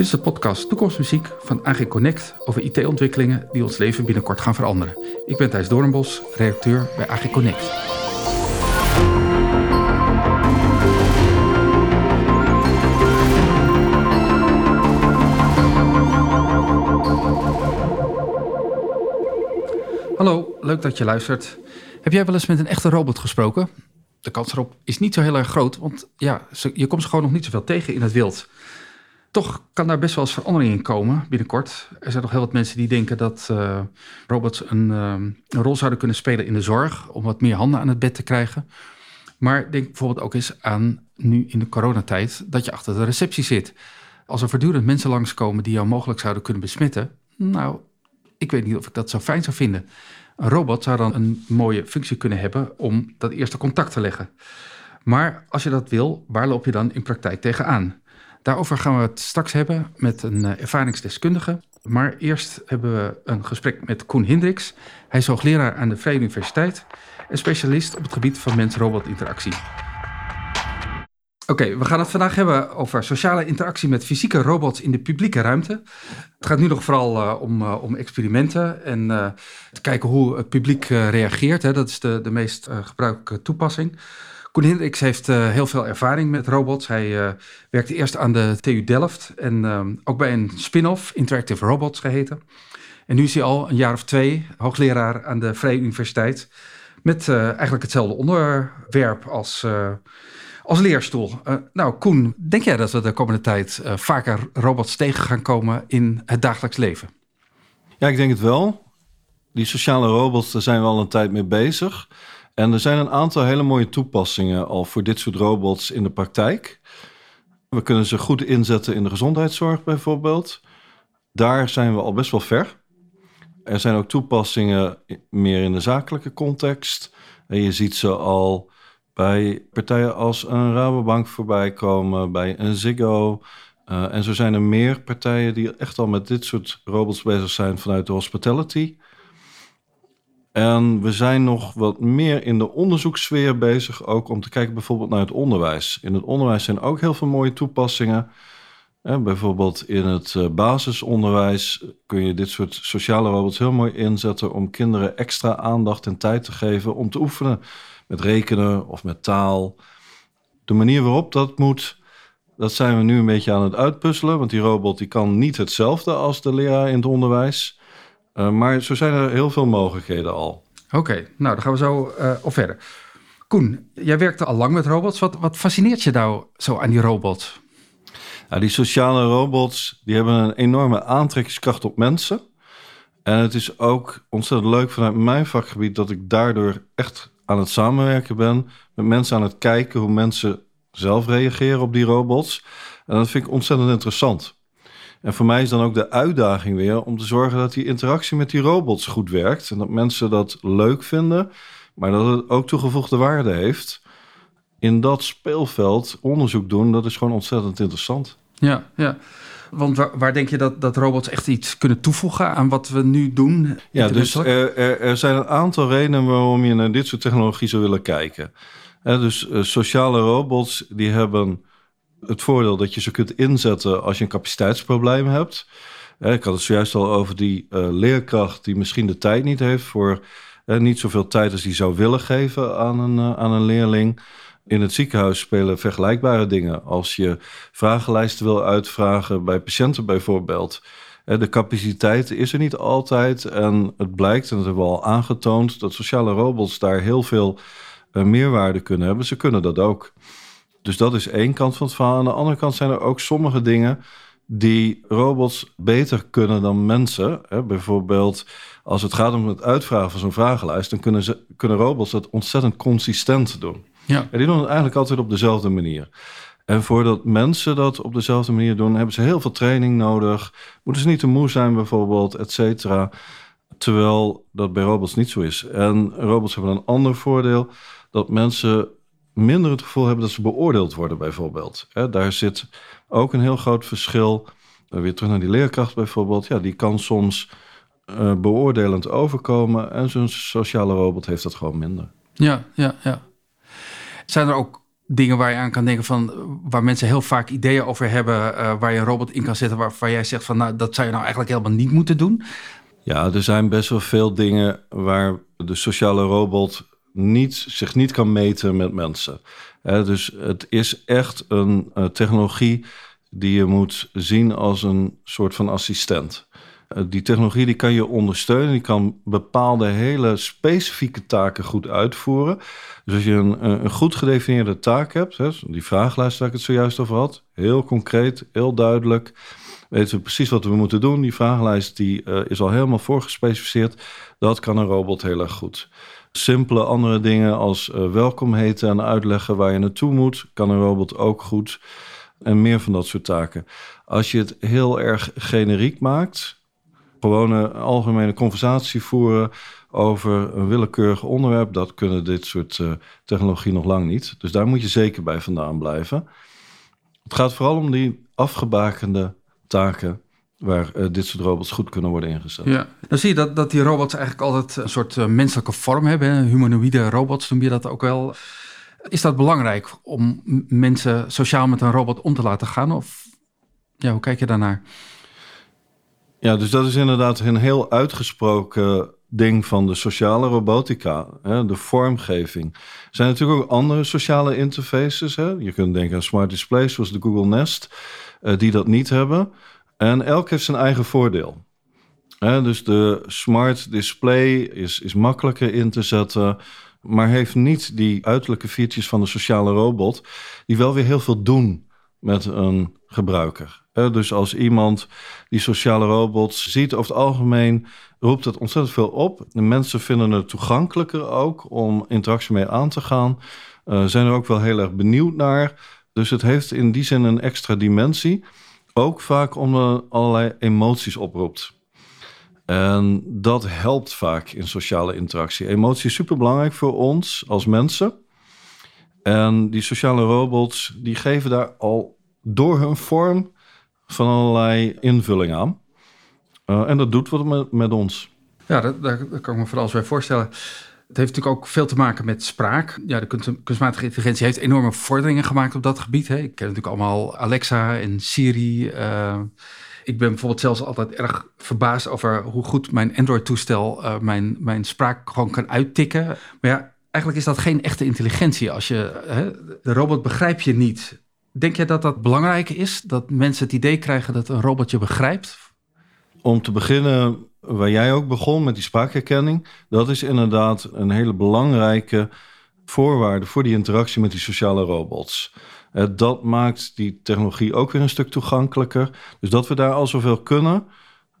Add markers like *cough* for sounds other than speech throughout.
Dit is de podcast Toekomstmuziek van AG Connect over IT-ontwikkelingen die ons leven binnenkort gaan veranderen. Ik ben Thijs Doornbos, redacteur bij AG Connect. Hallo, leuk dat je luistert. Heb jij wel eens met een echte robot gesproken? De kans erop is niet zo heel erg groot, want ja, je komt ze gewoon nog niet zoveel tegen in het wild. Toch kan daar best wel eens verandering in komen binnenkort. Er zijn nog heel wat mensen die denken dat uh, robots een, uh, een, rol zouden kunnen spelen in de zorg. Om wat meer handen aan het bed te krijgen. Maar denk bijvoorbeeld ook eens aan nu in de coronatijd dat je achter de receptie zit. Als er voortdurend mensen langskomen die jou mogelijk zouden kunnen besmetten. Nou, ik weet niet of ik dat zo fijn zou vinden. Een robot zou dan een mooie functie kunnen hebben om dat eerste contact te leggen. Maar als je dat wil, waar loop je dan in praktijk tegenaan? Daarover gaan we het straks hebben met een eh, ervaringsdeskundige. Maar eerst hebben we een gesprek met Koen Hendricks. Hij is hoogleraar aan de Vrije Universiteit en specialist op het gebied van mens-robot interactie. Oké, we gaan het vandaag hebben over sociale interactie met fysieke robots in de publieke ruimte. Het gaat nu nog vooral uh, om, uh, om experimenten en te kijken hoe het publiek reageert. Hè. Dat is de, de meest gebruikelijke toepassing. Koen Hendricks heeft uh, heel veel ervaring met robots. Hij uh, werkte eerst aan de TU Delft en uh, ook bij een spin-off, Interactive Robots geheten. En nu is hij al een jaar of twee hoogleraar aan de Vrije Universiteit. Met eigenlijk hetzelfde onderwerp als, als leerstoel. nou, Koen, denk jij dat we de komende tijd vaker robots tegen gaan komen in het dagelijks leven? Ja, ik denk het wel. Die sociale robots, daar zijn we al een tijd mee bezig. En er zijn een aantal hele mooie toepassingen al voor dit soort robots in de praktijk. We kunnen ze goed inzetten in de gezondheidszorg bijvoorbeeld. Daar zijn we al best wel ver. Er zijn ook toepassingen meer in de zakelijke context. En je ziet ze al bij partijen als een Rabobank voorbij komen, bij een Ziggo. Uh, en zo zijn er meer partijen die echt al met dit soort robots bezig zijn vanuit de hospitality. En we zijn nog wat meer in de onderzoekssfeer bezig, ook om te kijken bijvoorbeeld naar het onderwijs. In het onderwijs zijn ook heel veel mooie toepassingen. bijvoorbeeld in het eh, basisonderwijs kun je dit soort sociale robots heel mooi inzetten om kinderen extra aandacht en tijd te geven om te oefenen met rekenen of met taal. De manier waarop dat moet, dat zijn we nu een beetje aan het uitpuzzelen, want die robot die kan niet hetzelfde als de leraar in het onderwijs. Uh, maar zo zijn er heel veel mogelijkheden al. Oké, okay, nou dan gaan we zo uh, op verder. Koen, jij werkte al lang met robots. Wat, wat fascineert je nou zo aan die robots? Nou, die sociale robots die hebben een enorme aantrekkingskracht op mensen. En het is ook ontzettend leuk vanuit mijn vakgebied dat ik daardoor echt aan het samenwerken ben. Met mensen aan het kijken hoe mensen zelf reageren op die robots. En dat vind ik ontzettend interessant. En voor mij is dan ook de uitdaging weer om te zorgen dat die interactie met die robots goed werkt. En dat mensen dat leuk vinden, maar dat het ook toegevoegde waarde heeft. In dat speelveld onderzoek doen, dat is gewoon ontzettend interessant. Ja, ja. Want waar, waar, denk je dat, dat robots echt iets kunnen toevoegen aan wat we nu doen? Ja, dus er, er, er, zijn een aantal redenen waarom je naar dit soort technologie zou willen kijken. dus uh, sociale robots die hebben het voordeel dat je ze kunt inzetten als je een capaciteitsprobleem hebt. Ik had het zojuist al over die uh, leerkracht die misschien de tijd niet heeft voor uh, niet zoveel tijd als die zou willen geven aan een, aan een leerling. In het ziekenhuis spelen vergelijkbare dingen. Als je vragenlijsten wil uitvragen bij patiënten bijvoorbeeld. De capaciteit is er niet altijd. En het blijkt, en dat hebben we al aangetoond, dat sociale robots daar heel veel meerwaarde kunnen hebben. Ze kunnen dat ook. Dus dat is één kant van het verhaal. Aan de andere kant zijn er ook sommige dingen die robots beter kunnen dan mensen. Bijvoorbeeld als het gaat om het uitvragen van zo'n vragenlijst, dan kunnen, ze, kunnen robots dat ontzettend consistent doen. Ja. En die doen het eigenlijk altijd op dezelfde manier. En voordat mensen dat op dezelfde manier doen, hebben ze heel veel training nodig. Moeten ze niet te moe zijn, bijvoorbeeld, et cetera. Terwijl dat bij robots niet zo is. En robots hebben een ander voordeel: dat mensen minder het gevoel hebben dat ze beoordeeld worden, bijvoorbeeld. daar zit ook een heel groot verschil. Uh, weer terug naar die leerkracht bijvoorbeeld. Ja, die kan soms uh, beoordelend overkomen. En zo'n sociale robot heeft dat gewoon minder. Ja, ja, ja. Zijn er ook dingen waar je aan kan denken van waar mensen heel vaak ideeën over hebben, uh, waar je een robot in kan zetten, waarvan jij zegt van nou dat zou je nou eigenlijk helemaal niet moeten doen? Ja, er zijn best wel veel dingen waar de sociale robot niet, zich niet kan meten met mensen. dus het is echt een uh, technologie die je moet zien als een soort van assistent. Uh, die technologie die kan je ondersteunen, die kan bepaalde hele specifieke taken goed uitvoeren. Dus als je een, een goed gedefinieerde taak hebt, hè, die vragenlijst waar ik het zojuist over had, heel concreet, heel duidelijk, weten we precies wat we moeten doen. Die vragenlijst die, uh, is al helemaal voorgespecificeerd. Dat kan een robot heel erg goed. Simpele andere dingen als uh, welkom heten en uitleggen waar je naartoe moet, kan een robot ook goed. En meer van dat soort taken. Als je het heel erg generiek maakt, gewoon een algemene conversatie voeren over een willekeurig onderwerp, dat kunnen dit soort uh, technologie nog lang niet. Dus daar moet je zeker bij vandaan blijven. Het gaat vooral om die afgebakende taken waar uh, dit soort robots goed kunnen worden ingezet. Ja, dan zie je dat, dat die robots eigenlijk altijd een soort uh, menselijke vorm hebben. Humanoïde robots noem je dat ook wel. Is dat belangrijk om mensen sociaal met een robot om te laten gaan? Of ja, hoe kijk je daarnaar? Ja, dus dat is inderdaad een heel uitgesproken ding van de sociale robotica, hè, de vormgeving. Er zijn natuurlijk ook andere sociale interfaces. Hè? Je kunt denken aan smart displays zoals de Google Nest, uh, die dat niet hebben. En elk heeft zijn eigen voordeel. Dus de smart display is, is makkelijker in te zetten, maar heeft niet die uiterlijke features van de sociale robot, die wel weer heel veel doen met een gebruiker. Dus als iemand die sociale robots ziet, over het algemeen roept het ontzettend veel op. De mensen vinden het toegankelijker ook om interactie mee aan te gaan. Uh, zijn er ook wel heel erg benieuwd naar. Dus het heeft in die zin een extra dimensie. Ook vaak omdat allerlei emoties oproept. En dat helpt vaak in sociale interactie. Emotie is superbelangrijk voor ons als mensen. En die sociale robots die geven daar al door hun vorm van allerlei invulling aan. Uh, en dat doet wat met, met ons. Ja, dat, daar, kan ik me vooral bij voorstellen. Het heeft natuurlijk ook veel te maken met spraak. Ja, de kunstmatige intelligentie heeft enorme vorderingen gemaakt op dat gebied. Hè. Ik ken natuurlijk allemaal Alexa en Siri. Uh, ik ben bijvoorbeeld zelfs altijd erg verbaasd over hoe goed mijn Android-toestel uh, mijn, mijn spraak gewoon kan uittikken. Maar ja, eigenlijk is dat geen echte intelligentie. Als je, hè, de robot begrijp je niet. Denk jij dat dat belangrijk is? Dat mensen het idee krijgen dat een robot je begrijpt? Om te beginnen, waar jij ook begon met die spraakherkenning, dat is inderdaad een hele belangrijke voorwaarde voor die interactie met die sociale robots. Eh, dat maakt die technologie ook weer een stuk toegankelijker. Dus dat we daar al zoveel kunnen,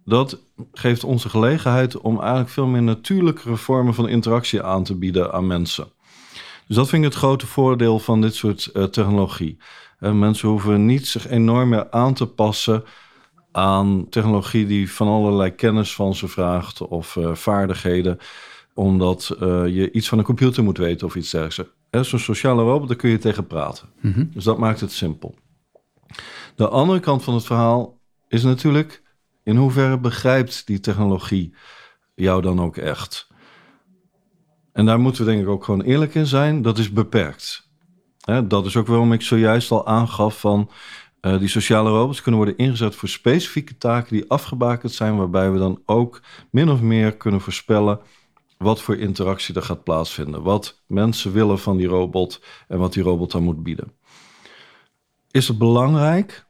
dat geeft onze gelegenheid om eigenlijk veel meer natuurlijkere vormen van interactie aan te bieden aan mensen. Dus dat vind ik het grote voordeel van dit soort uh, technologie. Uh, mensen hoeven niet zich enorm meer aan te passen aan technologie die van allerlei kennis van ze vraagt of uh, vaardigheden, omdat uh, je iets van een computer moet weten of iets dergelijks. Zo'n sociale robot, daar kun je tegen praten. Mm -hmm. Dus dat maakt het simpel. De andere kant van het verhaal is natuurlijk in hoeverre begrijpt die technologie jou dan ook echt? En daar moeten we denk ik ook gewoon eerlijk in zijn. Dat is beperkt. Dat is ook waarom ik zojuist al aangaf van uh, die sociale robots kunnen worden ingezet voor specifieke taken die afgebakend zijn, waarbij we dan ook min of meer kunnen voorspellen wat voor interactie er gaat plaatsvinden, wat mensen willen van die robot en wat die robot dan moet bieden. Is het belangrijk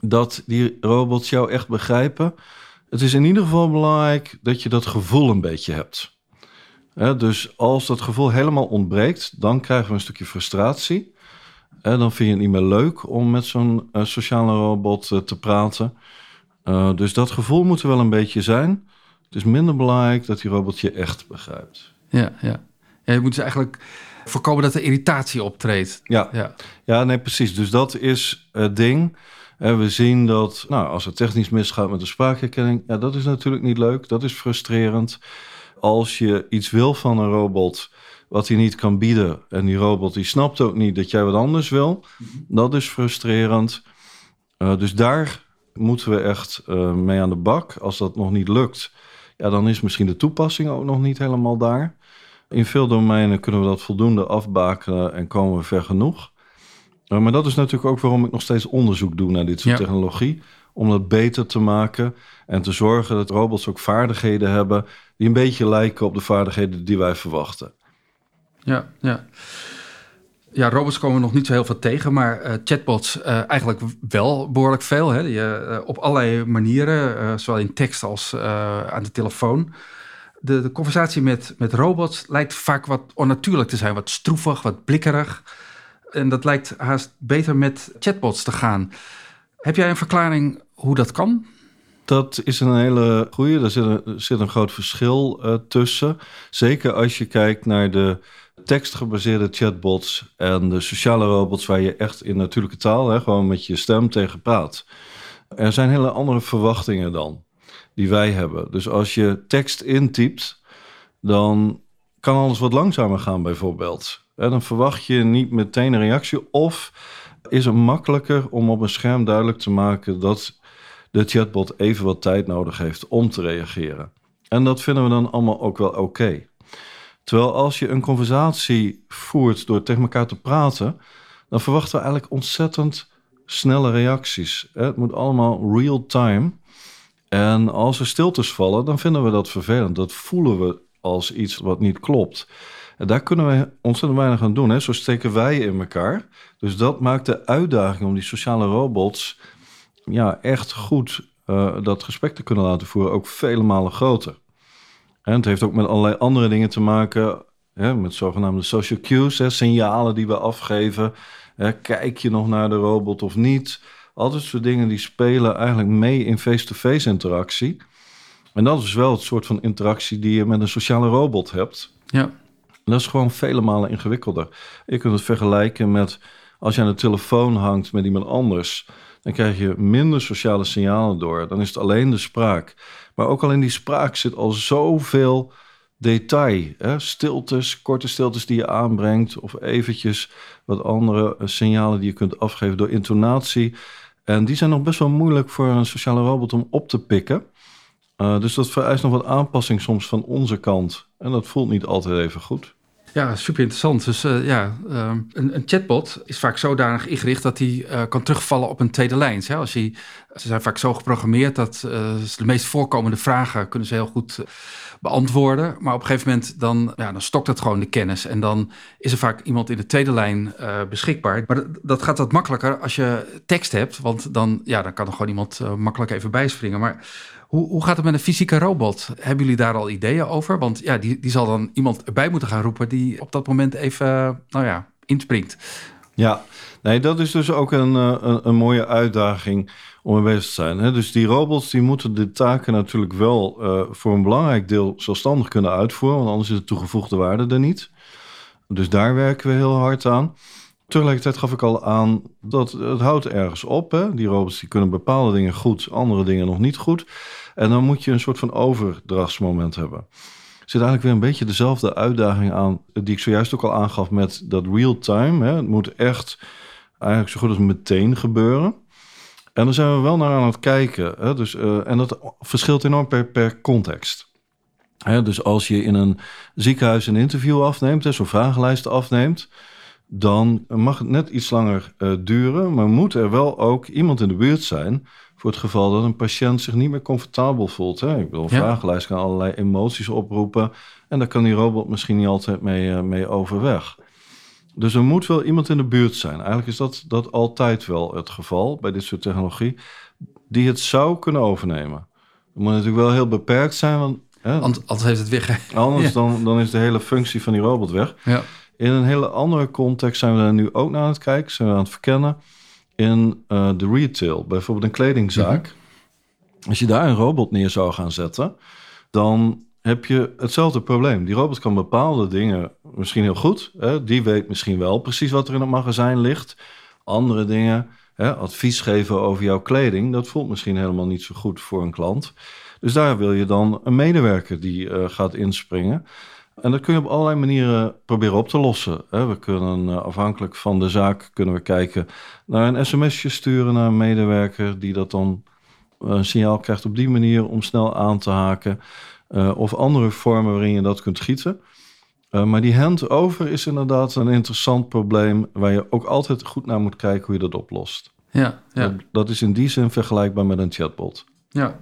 dat die robots jou echt begrijpen? Het is in ieder geval belangrijk dat je dat gevoel een beetje hebt. dus als dat gevoel helemaal ontbreekt, dan krijgen we een stukje frustratie. En dan vind je het niet meer leuk om met zo'n uh, sociale robot uh, te praten. Uh, dus dat gevoel moet er wel een beetje zijn. Het is minder belangrijk dat die robot je echt begrijpt. Ja, ja. ja je moet dus eigenlijk voorkomen dat er irritatie optreedt. Ja, ja. ja nee, precies. Dus dat is het ding. En we zien dat, nou, als het technisch misgaat met de spraakherkenning, ja, dat is natuurlijk niet leuk. Dat is frustrerend. Als je iets wil van een robot wat hij niet kan bieden. En die robot die snapt ook niet dat jij wat anders wil. Mhm. Dat is frustrerend. Uh, dus daar moeten we echt uh, mee aan de bak. Als dat nog niet lukt, ja, dan is misschien de toepassing ook nog niet helemaal daar. In veel domeinen kunnen we dat voldoende afbakenen en komen we ver genoeg. Uh, maar dat is natuurlijk ook waarom ik nog steeds onderzoek doe naar dit soort Ja. technologie. Om dat beter te maken en te zorgen dat robots ook vaardigheden hebben die een beetje lijken op de vaardigheden die wij verwachten. Ja, ja. Ja, robots komen nog niet zo heel veel tegen, maar eh, chatbots eh, eigenlijk wel behoorlijk veel. Hè? Die, eh, op allerlei manieren, zowel in tekst als aan de telefoon. De, de conversatie met, met robots lijkt vaak wat onnatuurlijk te zijn, wat stroevig, wat blikkerig. En dat lijkt haast beter met chatbots te gaan. Heb jij een verklaring hoe dat kan? Dat is een hele goede. Er zit een, zit een groot verschil tussen. Zeker als je kijkt naar de tekstgebaseerde chatbots en de sociale robots waar je echt in natuurlijke taal, hè, gewoon met je stem tegen praat. Er zijn hele andere verwachtingen dan die wij hebben. Dus als je tekst intypt, dan kan alles wat langzamer gaan bijvoorbeeld. En dan verwacht je niet meteen een reactie of is het makkelijker om op een scherm duidelijk te maken dat de chatbot even wat tijd nodig heeft om te reageren. En dat vinden we dan allemaal ook wel oké. Terwijl als je een conversatie voert door tegen elkaar te praten, dan verwachten we eigenlijk ontzettend snelle reacties. Het moet allemaal real time. En als er stiltes vallen, dan vinden we dat vervelend. Dat voelen we als iets wat niet klopt. En daar kunnen we ontzettend weinig aan doen. Hè? Zo steken wij in elkaar. Dus dat maakt de uitdaging om die sociale robots ja, echt goed uh, dat gesprek te kunnen laten voeren ook vele malen groter. En het heeft ook met allerlei andere dingen te maken, hè, met zogenaamde social cues, hè, signalen die we afgeven. Hè, kijk je nog naar de robot of niet? Al dat soort dingen die spelen eigenlijk mee in face-to-face -face interactie. En dat is wel het soort van interactie die je met een sociale robot hebt. Ja. En dat is gewoon vele malen ingewikkelder. Je kunt het vergelijken met als je aan de telefoon hangt met iemand anders dan krijg je minder sociale signalen door. Dan is het alleen de spraak. Maar ook al in die spraak zit al zoveel detail. Hè? Stiltes, korte stiltes die je aanbrengt... of eventjes wat andere signalen die je kunt afgeven door intonatie. En die zijn nog best wel moeilijk voor een sociale robot om op te pikken. Uh, dus dat vereist nog wat aanpassing soms van onze kant. En dat voelt niet altijd even goed. Ja, super interessant. Dus uh, ja, uh, een, een, chatbot is vaak zodanig ingericht dat hij uh, kan terugvallen op een tweede lijn. Hè? Als ze zijn vaak zo geprogrammeerd dat uh, de meest voorkomende vragen kunnen ze heel goed beantwoorden. Maar op een gegeven moment dan, ja, dan stokt het gewoon de kennis. En dan is er vaak iemand in de tweede lijn beschikbaar. Maar dat, dat, gaat wat makkelijker als je tekst hebt. Want dan, ja, dan kan er gewoon iemand makkelijk even bijspringen. Maar hoe, hoe gaat het met een fysieke robot? Hebben jullie daar al ideeën over? Want ja, die, die zal dan iemand erbij moeten gaan roepen die op dat moment even, nou ja, inspringt. Ja, nee, dat is dus ook een, een, een mooie uitdaging om mee bezig te zijn. Hè? Dus die robots die moeten de taken natuurlijk wel uh, voor een belangrijk deel zelfstandig kunnen uitvoeren, want anders is de toegevoegde waarde er niet. Dus daar werken we heel hard aan. Tegelijkertijd gaf ik al aan dat het houdt ergens op. Hè? Die robots die kunnen bepaalde dingen goed, andere dingen nog niet goed. En dan moet je een soort van overdrachtsmoment hebben. Er zit eigenlijk weer een beetje dezelfde uitdaging aan die ik zojuist ook al aangaf met dat real time. Hè? Het moet echt eigenlijk zo goed als meteen gebeuren. En dan zijn we wel naar aan het kijken. Hè? Dus, uh, en dat verschilt enorm per, per context. Hè? Dus als je in een ziekenhuis een interview afneemt, zo'n vragenlijst afneemt, dan mag het net iets langer uh, duren, maar moet er wel ook iemand in de buurt zijn voor het geval dat een patiënt zich niet meer comfortabel voelt. Hè? Ik bedoel, een ja. vragenlijst kan allerlei emoties oproepen en daar kan die robot misschien niet altijd mee, uh, mee overweg. Dus er moet wel iemand in de buurt zijn. Eigenlijk is dat, dat altijd wel het geval bij dit soort technologie, die het zou kunnen overnemen. Het moet natuurlijk wel heel beperkt zijn, want hè, anders heeft het weg. Anders ja. dan, dan is de hele functie van die robot weg. Ja. In een hele andere context zijn we daar nu ook naar aan het kijken, zijn we aan het verkennen. In uh, de retail, bijvoorbeeld een kledingzaak. Mm -hmm. Als je daar een robot neer zou gaan zetten, dan heb je hetzelfde probleem. Die robot kan bepaalde dingen misschien heel goed. Hè? Die weet misschien wel precies wat er in het magazijn ligt. Andere dingen, hè, advies geven over jouw kleding, dat voelt misschien helemaal niet zo goed voor een klant. Dus daar wil je dan een medewerker die uh, gaat inspringen. En dat kun je op allerlei manieren proberen op te lossen. We kunnen uh, afhankelijk van de zaak kunnen we kijken naar een sms'je sturen naar een medewerker die dat dan uh, een signaal krijgt op die manier om snel aan te haken. Uh, of andere vormen waarin je dat kunt gieten. Maar die handover is inderdaad een interessant probleem waar je ook altijd goed naar moet kijken hoe je dat oplost. Ja, ja. Dat, dat is in die zin vergelijkbaar met een chatbot. Ja,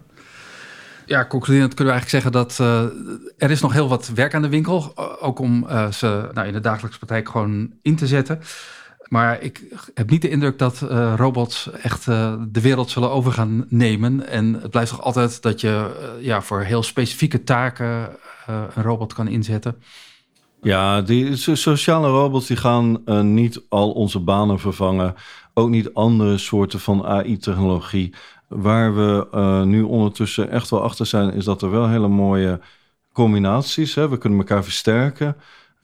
ja, concluderend kunnen we eigenlijk zeggen dat uh, er is nog heel wat werk aan de winkel. Ook om uh, ze nou, in de dagelijkse praktijk gewoon in te zetten. Maar ik heb niet de indruk dat uh, robots echt de wereld zullen over gaan nemen. En het blijft toch altijd dat je ja, voor heel specifieke taken een robot kan inzetten. Ja, die sociale robots die gaan niet al onze banen vervangen. Ook niet andere soorten van AI-technologie. Waar we uh, nu ondertussen echt wel achter zijn, is dat er wel hele mooie combinaties, hè, we kunnen elkaar versterken,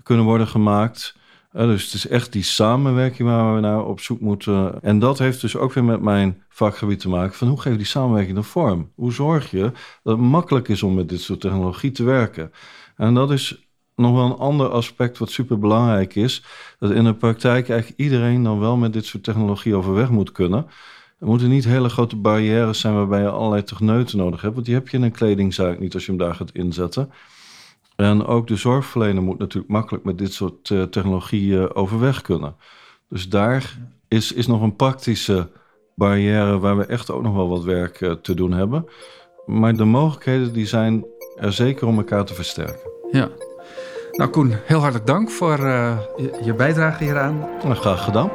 kunnen worden gemaakt. Uh, dus het is echt die samenwerking waar we naar op zoek moeten. En dat heeft dus ook weer met mijn vakgebied te maken van hoe geef je die samenwerking een vorm? Hoe zorg je dat het makkelijk is om met dit soort technologie te werken? En dat is nog wel een ander aspect wat super belangrijk is. Dat in de praktijk eigenlijk iedereen dan wel met dit soort technologie overweg moet kunnen. Er moeten niet hele grote barrières zijn waarbij je allerlei techneuten nodig hebt. Want die heb je in een kledingzaak niet als je hem daar gaat inzetten. En ook de zorgverlener moet natuurlijk makkelijk met dit soort uh, technologie overweg kunnen. Dus daar is, is nog een praktische barrière waar we echt ook nog wel wat werk uh, te doen hebben. Maar de mogelijkheden die zijn er zeker om elkaar te versterken. Ja. Nou Koen, heel hartelijk dank voor uh, je, je bijdrage hieraan. Nou, graag gedaan.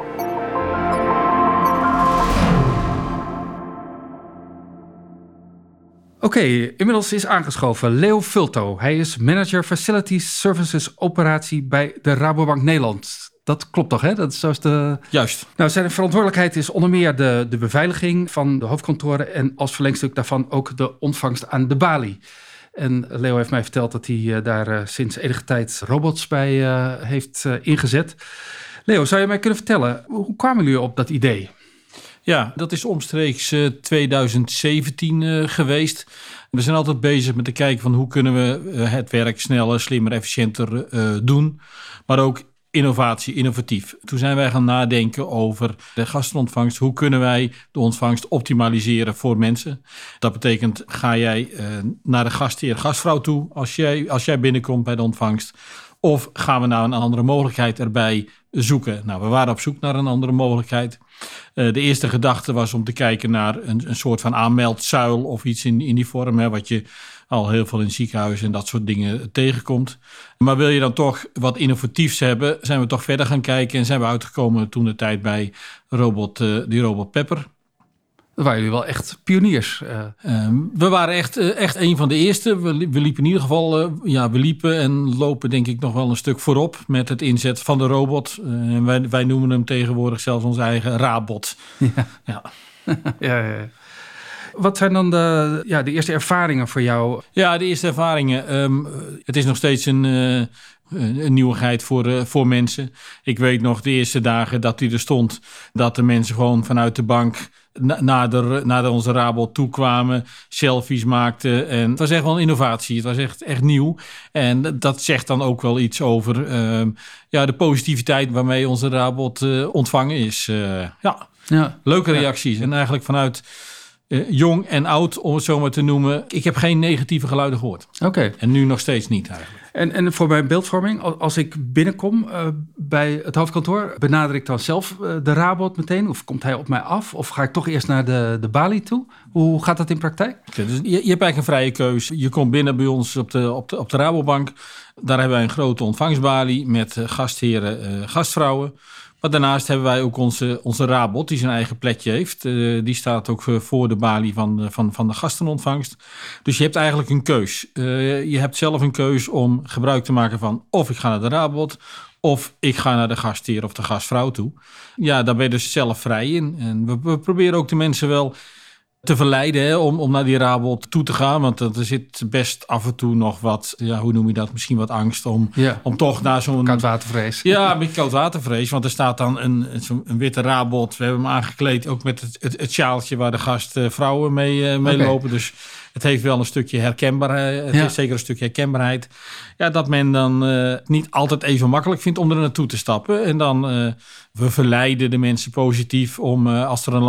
Oké, okay, inmiddels is aangeschoven Leo Fulto. Hij is manager Facilities Services Operatie bij de Rabobank Nederland. Dat klopt toch, hè? Dat is zoals de... Juist. Nou, zijn verantwoordelijkheid is onder meer de, de beveiliging van de hoofdkantoren... en als verlengstuk daarvan ook de ontvangst aan de balie. En Leo heeft mij verteld dat hij uh, daar uh, sinds enige tijd robots bij uh, heeft ingezet. Leo, zou je mij kunnen vertellen, hoe kwamen jullie op dat idee? Ja, dat is omstreeks 2017 uh, geweest. We zijn altijd bezig met te kijken van hoe kunnen we uh, het werk sneller, slimmer, efficiënter doen. Maar ook innovatie, innovatief. Toen zijn wij gaan nadenken over de gastenontvangst. Hoe kunnen wij de ontvangst optimaliseren voor mensen? Dat betekent, ga jij naar de gastheer, gastvrouw toe als jij, als jij binnenkomt bij de ontvangst? Of gaan we nou een andere mogelijkheid erbij zoeken? Nou, we waren op zoek naar een andere mogelijkheid. Uh, de eerste gedachte was om te kijken naar een, een soort van aanmeldzuil of iets in, in die vorm, hè, wat je al heel veel in ziekenhuizen en dat soort dingen tegenkomt. Maar wil je dan toch wat innovatiefs hebben, zijn we toch verder gaan kijken en zijn we uitgekomen toen de tijd bij robot, uh, die robot Pepper. Waren jullie wel echt pioniers. Uh. we waren echt, echt een van de eerste. We, we liepen in ieder geval, uh, ja, we liepen en lopen denk ik nog wel een stuk voorop met het inzet van de robot. En wij, wij noemen hem tegenwoordig zelfs onze eigen Rabot. Ja. *laughs* Ja. ja, ja. Wat zijn dan de, ja, de eerste ervaringen voor jou? Ja, de eerste ervaringen. Um, het is nog steeds een, uh, een nieuwigheid voor, uh, voor mensen. Ik weet nog de eerste dagen dat hij er stond, dat de mensen gewoon vanuit de bank naar, de, naar onze Rabot toe kwamen, selfies maakten. En het was echt wel een innovatie. Het was echt, echt nieuw. En dat zegt dan ook wel iets over uh, ja, de positiviteit waarmee onze Rabot uh, ontvangen is. Uh, ja. ja, leuke reacties. Ja. En eigenlijk vanuit uh, jong en oud, om het zo maar te noemen. Ik heb geen negatieve geluiden gehoord. Oké. Okay. En nu nog steeds niet eigenlijk. En, en voor mijn beeldvorming, als ik binnenkom uh, bij het hoofdkantoor, benader ik dan zelf uh, de Rabot meteen? Of komt hij op mij af? Of ga ik toch eerst naar de, de balie toe? Hoe gaat dat in praktijk? Dus je, je, hebt eigenlijk een vrije keus. Je komt binnen bij ons op de, op de, op de Rabobank. Daar hebben wij een grote ontvangstbalie met gastheren, gastvrouwen. Maar daarnaast hebben wij ook onze, onze Rabot, die zijn eigen plekje heeft. Uh, die staat ook voor de balie van, van, van de gastenontvangst. Dus je hebt eigenlijk een keus. Je hebt zelf een keus om gebruik te maken van of ik ga naar de Rabot... of ik ga naar de gastheer of de gastvrouw toe. Ja, daar ben je dus zelf vrij in. En we proberen ook de mensen wel te verleiden hè, om, om naar die Rabot toe te gaan. Want er zit best af en toe nog wat, ja, hoe noem je dat, misschien wat angst om, ja. om toch naar zo'n... Koudwatervrees. Ja, een beetje koudwatervrees. Want er staat dan een, een witte Rabot. We hebben hem aangekleed ook met het, het, het sjaaltje waar de gastvrouwen mee, uh, mee okay. lopen. Dus het heeft wel een stukje herkenbaarheid. Het Ja. heeft zeker een stukje herkenbaarheid. Ja, dat men dan eh, niet altijd even makkelijk vindt om er naartoe te stappen. En dan eh, we verleiden de mensen positief om eh, als er een,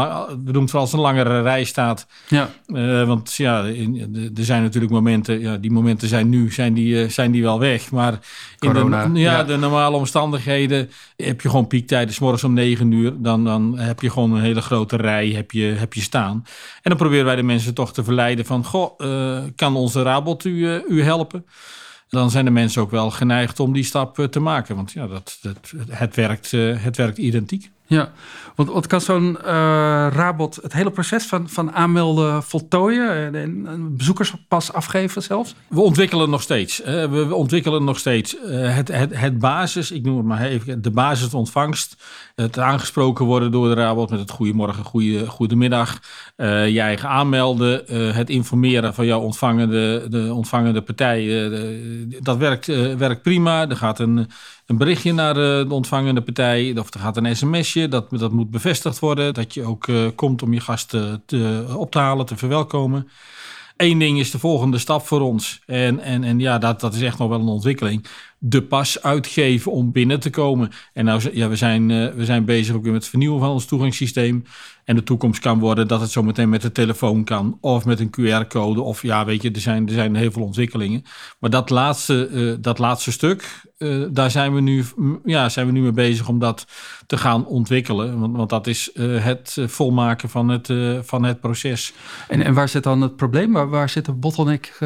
we doen het vooral als een langere rij staat. Ja, Eh, want ja, in- er zijn natuurlijk momenten, ja, die momenten zijn nu, zijn die, eh, zijn die wel weg. Maar in de, ja, ja. de normale omstandigheden heb je gewoon piektijden. morgens om 9 uur, dan, dan heb je gewoon een hele grote rij heb je, heb je staan. En dan proberen wij de mensen toch te verleiden van, goh, eh, kan onze Rabot u, eh, u helpen? Dan zijn de mensen ook wel geneigd om die stap eh, te maken. Want ja, dat, dat, het, werkt, het werkt identiek. Ja. Want wat kan zo'n eh, Rabot het hele proces van, van aanmelden voltooien en, en bezoekerspas afgeven zelfs? We ontwikkelen nog steeds. we, ontwikkelen nog steeds. Eh, het, het, het basis, ik noem het maar even, de basisontvangst. Het aangesproken worden door de Rabot met het goedemorgen, goede, goedemiddag. eh je eigen aanmelden. het informeren van jouw ontvangende, de ontvangende partij. dat werkt, werkt prima. Er gaat een, een berichtje naar eh, de ontvangende partij. Of er gaat een sms'je. Dat, dat moet bevestigd worden. Dat je ook eh, komt om je gasten te, op te halen, te verwelkomen. Eén ding is de volgende stap voor ons. En, en, en ja, dat, dat is echt nog wel een ontwikkeling. De pas uitgeven om binnen te komen. En nou, ja, we, zijn, eh, we zijn bezig ook weer met het vernieuwen van ons toegangssysteem. En de toekomst kan worden dat het zometeen met de telefoon kan. Of met een QR-code. Of ja, weet je, er zijn, er zijn heel veel ontwikkelingen. Maar dat laatste, eh, dat laatste stuk, eh, daar zijn we, nu, ja, zijn we nu mee bezig om dat te gaan ontwikkelen. Want, want dat is eh, het volmaken van het, van het proces. En, en waar zit dan het probleem? Waar, waar zit de bottleneck?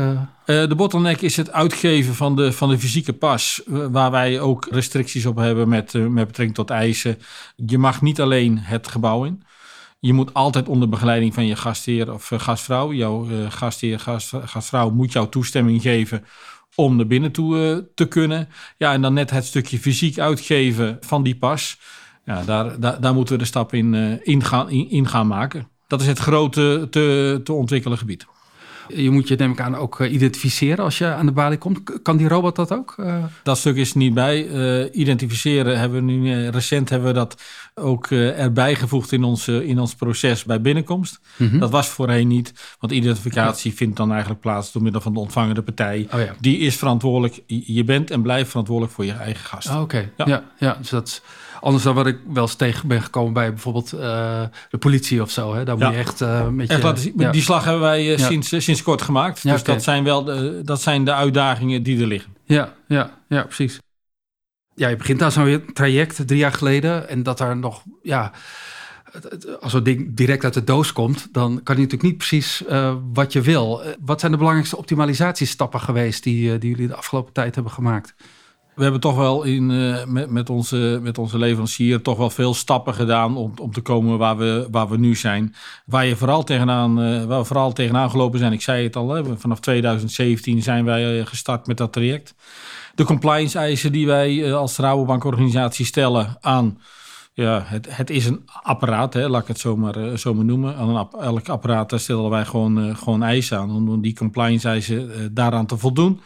de bottleneck is het uitgeven van de, van de fysieke pas, waar wij ook restricties op hebben met, met betrekking tot eisen. Je mag niet alleen het gebouw in. Je moet altijd onder begeleiding van je gastheer of eh, gastvrouw. Jouw eh, gastheer, gast, gastvrouw moet jouw toestemming geven om naar binnen toe eh, te kunnen. Ja, en dan net het stukje fysiek uitgeven van die pas. Ja, daar, daar, daar moeten we de stap in, in, gaan, in gaan maken. Dat is het grote te, te ontwikkelen gebied. Je moet je neem ik aan ook eh, identificeren als je aan de balie komt. Kan die robot dat ook? Eh, Dat stuk is er niet bij. Eh, identificeren hebben we nu recent hebben we dat ook erbij gevoegd in ons, in ons proces bij binnenkomst. mhm. Dat was voorheen niet, want identificatie vindt dan eigenlijk plaats door middel van de ontvangende partij. Oh ja. Die is verantwoordelijk. Je bent en blijft verantwoordelijk voor je eigen gast. Ah, Oké, Ja. ja. Ja, dus dat anders dan wat ik wel eens tegen ben gekomen bij bijvoorbeeld eh, de politie of zo. Hè? Daar moet je echt eh met Echt je... laten. Die slag hebben wij eh, sinds, eh, sinds kort gemaakt. Ja, dus dat zijn wel de, dat zijn de uitdagingen die er liggen. Ja, ja, ja, precies. Ja, je begint aan zo'n traject drie jaar geleden en dat daar nog, ja, als zo'n ding direct uit de doos komt, dan kan je natuurlijk niet precies wat je wil. Wat zijn de belangrijkste optimalisatiestappen geweest die, die jullie de afgelopen tijd hebben gemaakt? We hebben toch wel in, eh, met, met, onze, met onze leverancier toch wel veel stappen gedaan om, om te komen waar we, waar we nu zijn. Waar, je vooral tegenaan, eh, waar we vooral tegenaan gelopen zijn, ik zei het al, vanaf 2017 zijn wij eh, gestart met dat traject. De compliance eisen die wij als Rabobank-organisatie stellen aan... Ja, het, het is een apparaat, hè, laat ik het zo maar, eh, zo maar noemen. Aan elk apparaat daar stellen wij gewoon, gewoon eisen aan om die compliance eisen daaraan te voldoen.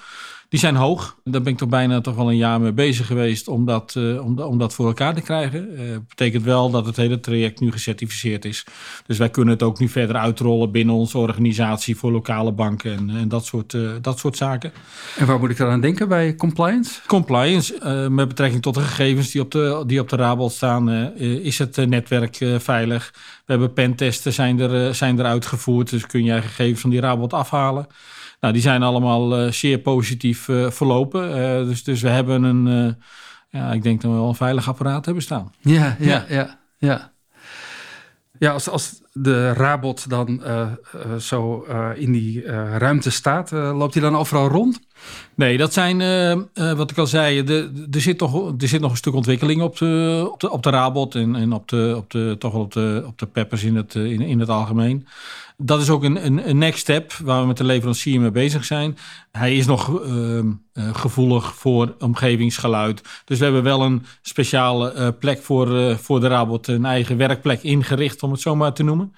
Die zijn hoog. Daar ben ik toch bijna toch wel een jaar mee bezig geweest om dat, eh, om, da- om dat voor elkaar te krijgen. Eh betekent wel dat het hele traject nu gecertificeerd is. Dus wij kunnen het ook nu verder uitrollen binnen onze organisatie voor lokale banken en, en dat, soort, eh, dat soort zaken. En waar moet ik dan aan denken bij compliance? Compliance, met betrekking tot de gegevens die op de, die op de Rabel staan, is het netwerk veilig. We hebben pentesten zijn er, zijn er uitgevoerd, dus kun jij gegevens van die Rabot afhalen. Nou, die zijn allemaal eh, zeer positief eh, verlopen. Eh, dus, dus we hebben een, ja, ik denk dat we wel een veilig apparaat hebben staan. Ja, ja, Ja. ja. ja. Ja, als, als de Rabot dan eh, eh, zo eh, in die ruimte staat, loopt hij dan overal rond? Nee, dat zijn, wat ik al zei, de, de- zit nog, er zit nog een stuk ontwikkeling op de, op de, op de Rabot en, en op, de, op, de, toch wel op de, op de Peppers in het, in, in het algemeen. Dat is ook een, een, next step waar we met de leverancier mee bezig zijn. Hij is nog ehm, eh, gevoelig voor omgevingsgeluid. Dus we hebben wel een speciale plek voor, voor de Rabot, een eigen werkplek ingericht, om het zo maar te noemen.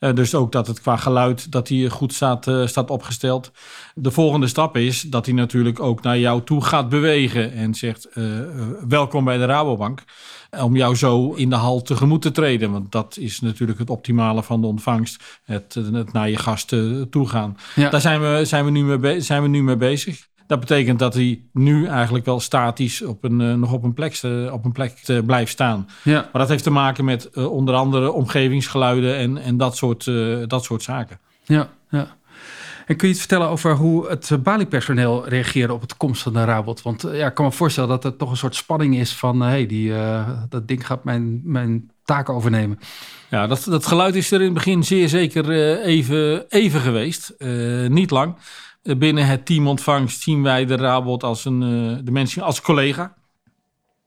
Uh, dus ook dat het qua geluid dat hij goed staat, uh, staat opgesteld. De volgende stap is dat hij natuurlijk ook naar jou toe gaat bewegen en zegt uh, welkom bij de Rabobank. Om jou zo in de hal tegemoet te treden. Want dat is natuurlijk het optimale van de ontvangst. Het, het naar je gasten toe gaan. Ja. Daar zijn we, zijn, we nu mee zijn we nu mee bezig. Dat betekent dat hij nu eigenlijk wel statisch op een, uh, nog op een plek, uh, op een plek uh, blijft staan. Ja. Maar dat heeft te maken met onder andere omgevingsgeluiden en, en dat, soort, dat soort zaken. Ja, ja. En kun je iets vertellen over hoe het Bali-personeel reageerde op het komst van de Rabot? Want ja, ik kan me voorstellen dat er toch een soort spanning is van... hey, die, dat ding gaat mijn, mijn taken overnemen. Ja, dat, dat geluid is er in het begin zeer zeker even, even geweest. niet lang. Eh, binnen het team ontvangst zien wij de Rabot als een, uh, de mensen als collega.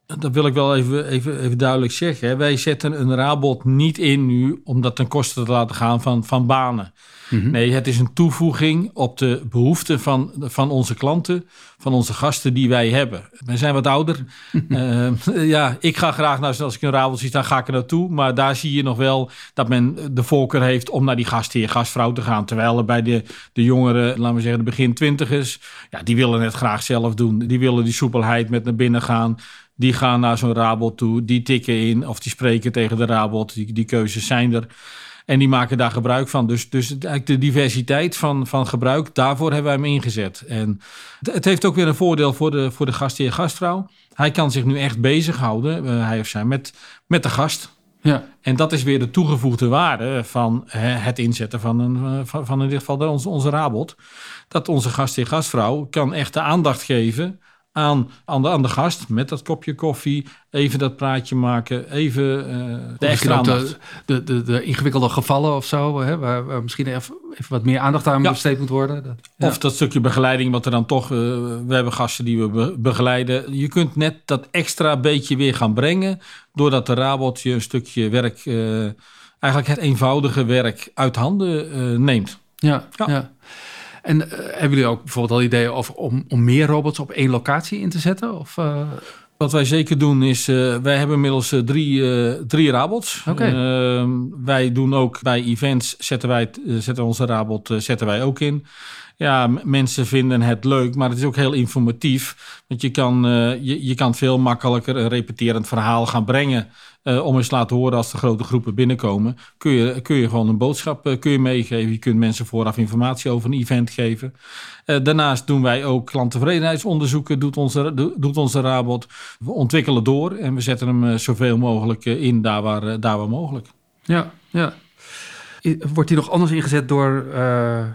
Dat wil ik wel even, even, even duidelijk zeggen. Wij zetten een Rabot niet in nu om dat ten koste te laten gaan van, van banen. Mhm. Nee, het is een toevoeging op de behoeften van, van onze klanten, van onze gasten die wij hebben. Wij zijn wat ouder. uh, *laughs* ja, ik ga graag naar, als ik een rabel zie, dan ga ik er naartoe. Maar daar zie je nog wel dat men de voorkeur heeft om naar die gastheer, gastvrouw te gaan. Terwijl er bij de, de jongeren, laten we zeggen de begin twintigers, ja, die willen het graag zelf doen. Die willen die soepelheid met naar binnen gaan. Die gaan naar zo'n rabot toe, die tikken in of die spreken tegen de rabot. Die, die keuzes zijn er. En die maken daar gebruik van. Dus, dus eigenlijk de diversiteit van, van gebruik, daarvoor hebben wij hem ingezet. En het heeft ook weer een voordeel voor de, voor de gastheer gastvrouw. Hij kan zich nu echt bezighouden, uh, hij of zij, met, met de gast. Ja. En dat is weer de toegevoegde waarde van het inzetten van, een, eh, van, van in dit geval onze, onze rabot. Dat onze gastheer gastvrouw kan echt de aandacht geven aan, aan, de, aan de gast met dat kopje koffie. Even dat praatje maken. Even uh, de extra de, de, de, de, ingewikkelde gevallen of zo. Hè, waar, waar misschien even, even, wat meer aandacht aan besteed moet worden. Dat, ja. Of dat stukje begeleiding wat er dan toch... Uh, we hebben gasten die we begeleiden. Je kunt net dat extra beetje weer gaan brengen. Doordat de Rabot je een stukje werk... Uh, eigenlijk het eenvoudige werk uit handen neemt. ja. ja. En uh, hebben jullie ook bijvoorbeeld al ideeën over om, om meer robots op één locatie in te zetten? Of, uh... Wat wij zeker doen is, uh, wij hebben inmiddels drie, drie rabots. Okay. Ehm, wij doen ook bij events, zetten wij zetten onze rabot zetten wij ook in. Ja, mensen vinden het leuk, maar het is ook heel informatief. Want je kan, je, je kan veel makkelijker een repeterend verhaal gaan brengen uh, om eens te laten horen als de grote groepen binnenkomen, kun je, kun je gewoon een boodschap uh, kun je meegeven. Je kunt mensen vooraf informatie over een event geven. Daarnaast doen wij ook klanttevredenheidsonderzoeken, doet onze, doet onze Rabot. We ontwikkelen door en we zetten hem zoveel mogelijk in daar waar, daar waar mogelijk. Ja, ja. Wordt die nog anders ingezet door, uh,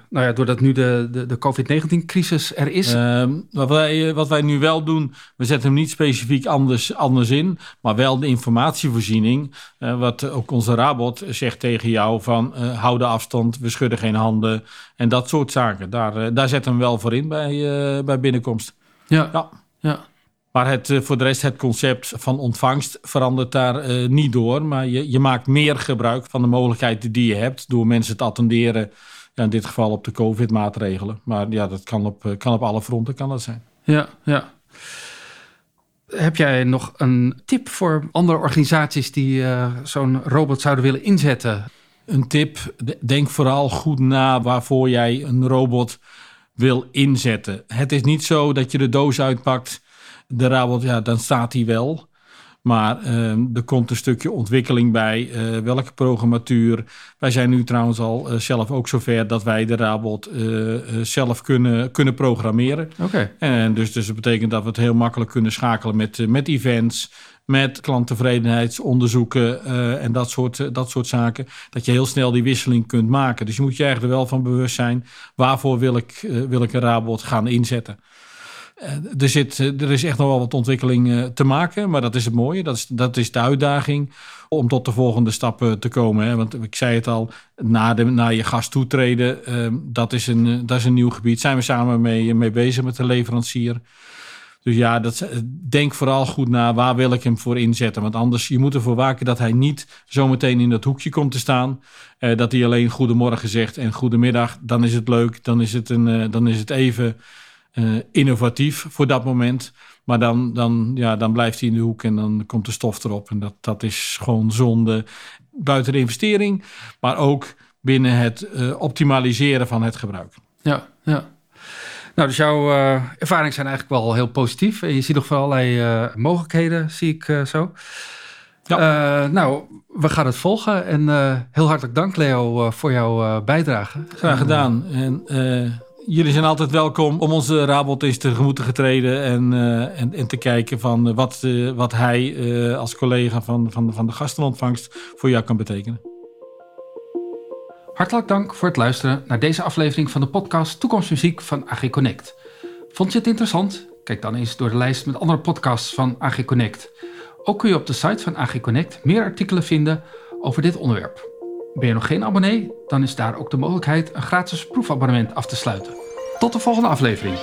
nou ja, doordat nu de, de, de COVID-19-crisis er is? Uh, wat, wij, wat wij nu wel doen, we zetten hem niet specifiek anders, anders in, maar wel de informatievoorziening. Uh, wat ook onze Rabot zegt tegen jou van uh, hou de afstand, we schudden geen handen en dat soort zaken. Daar, daar zetten we hem wel voor in bij, bij binnenkomst. Ja, ja. ja. Maar het, eh, voor de rest, het concept van ontvangst verandert daar uh, niet door. Maar je, je maakt meer gebruik van de mogelijkheden die je hebt door mensen te attenderen. Ja, in dit geval op de COVID-maatregelen. Maar ja, dat kan op, eh, kan op alle fronten kan dat zijn. Ja, ja. Heb jij nog een tip voor andere organisaties die uh, zo'n robot zouden willen inzetten? Een tip, denk vooral goed na waarvoor jij een robot wil inzetten. Het is niet zo dat je de doos uitpakt de Rabot, ja, dan staat hij wel. Maar uh, er komt een stukje ontwikkeling bij. Uh, welke programmatuur. Wij zijn nu trouwens al uh, zelf ook zover dat wij de Rabot zelf kunnen, kunnen programmeren. Oké. En dus, dus dat betekent dat we het heel makkelijk kunnen schakelen met, met events, met klanttevredenheidsonderzoeken en dat soort, dat soort zaken. Dat je heel snel die wisseling kunt maken. Dus je moet je eigenlijk er wel van bewust zijn. Waarvoor wil ik, wil ik een Rabot gaan inzetten? Eh, er, zit, eh, er is echt nog wel wat ontwikkeling eh, te maken, maar dat is het mooie. Dat is, dat is de uitdaging om tot de volgende stappen te komen. Hè? Want ik zei het al, na, de, na je gast toetreden, uh, dat, is een, dat is een nieuw gebied. Zijn we samen mee, mee bezig met de leverancier. Dus ja, dat, denk vooral goed na waar wil ik hem voor inzetten. Want anders, je moet ervoor waken dat hij niet zometeen in dat hoekje komt te staan. Dat hij alleen goedemorgen zegt en goedemiddag. Dan is het leuk, dan is het, een, dan is het even innovatief voor dat moment. Maar dan, dan, ja, dan blijft hij in de hoek en dan komt de stof erop. En dat, dat is gewoon zonde buiten de investering. Maar ook binnen het optimaliseren van het gebruik. Ja, ja. Nou, dus jouw uh, ervaringen zijn eigenlijk wel heel positief. En je ziet nog wel allerlei uh, mogelijkheden, zie ik zo. Ja. nou, we gaan het volgen. En heel hartelijk dank, Leo, voor jouw bijdrage. Graag gedaan. En jullie zijn altijd welkom om onze Rabot eens tegemoet te getreden en, en, en, te kijken van wat, wat hij als collega van, van, van de gastenontvangst voor jou kan betekenen. Hartelijk dank voor het luisteren naar deze aflevering van de podcast Toekomstmuziek van AG Connect. Vond je het interessant? Kijk dan eens door de lijst met andere podcasts van AG Connect. Ook kun je op de site van AG Connect meer artikelen vinden over dit onderwerp. Ben je nog geen abonnee? Dan is daar ook de mogelijkheid een gratis proefabonnement af te sluiten. Tot de volgende aflevering.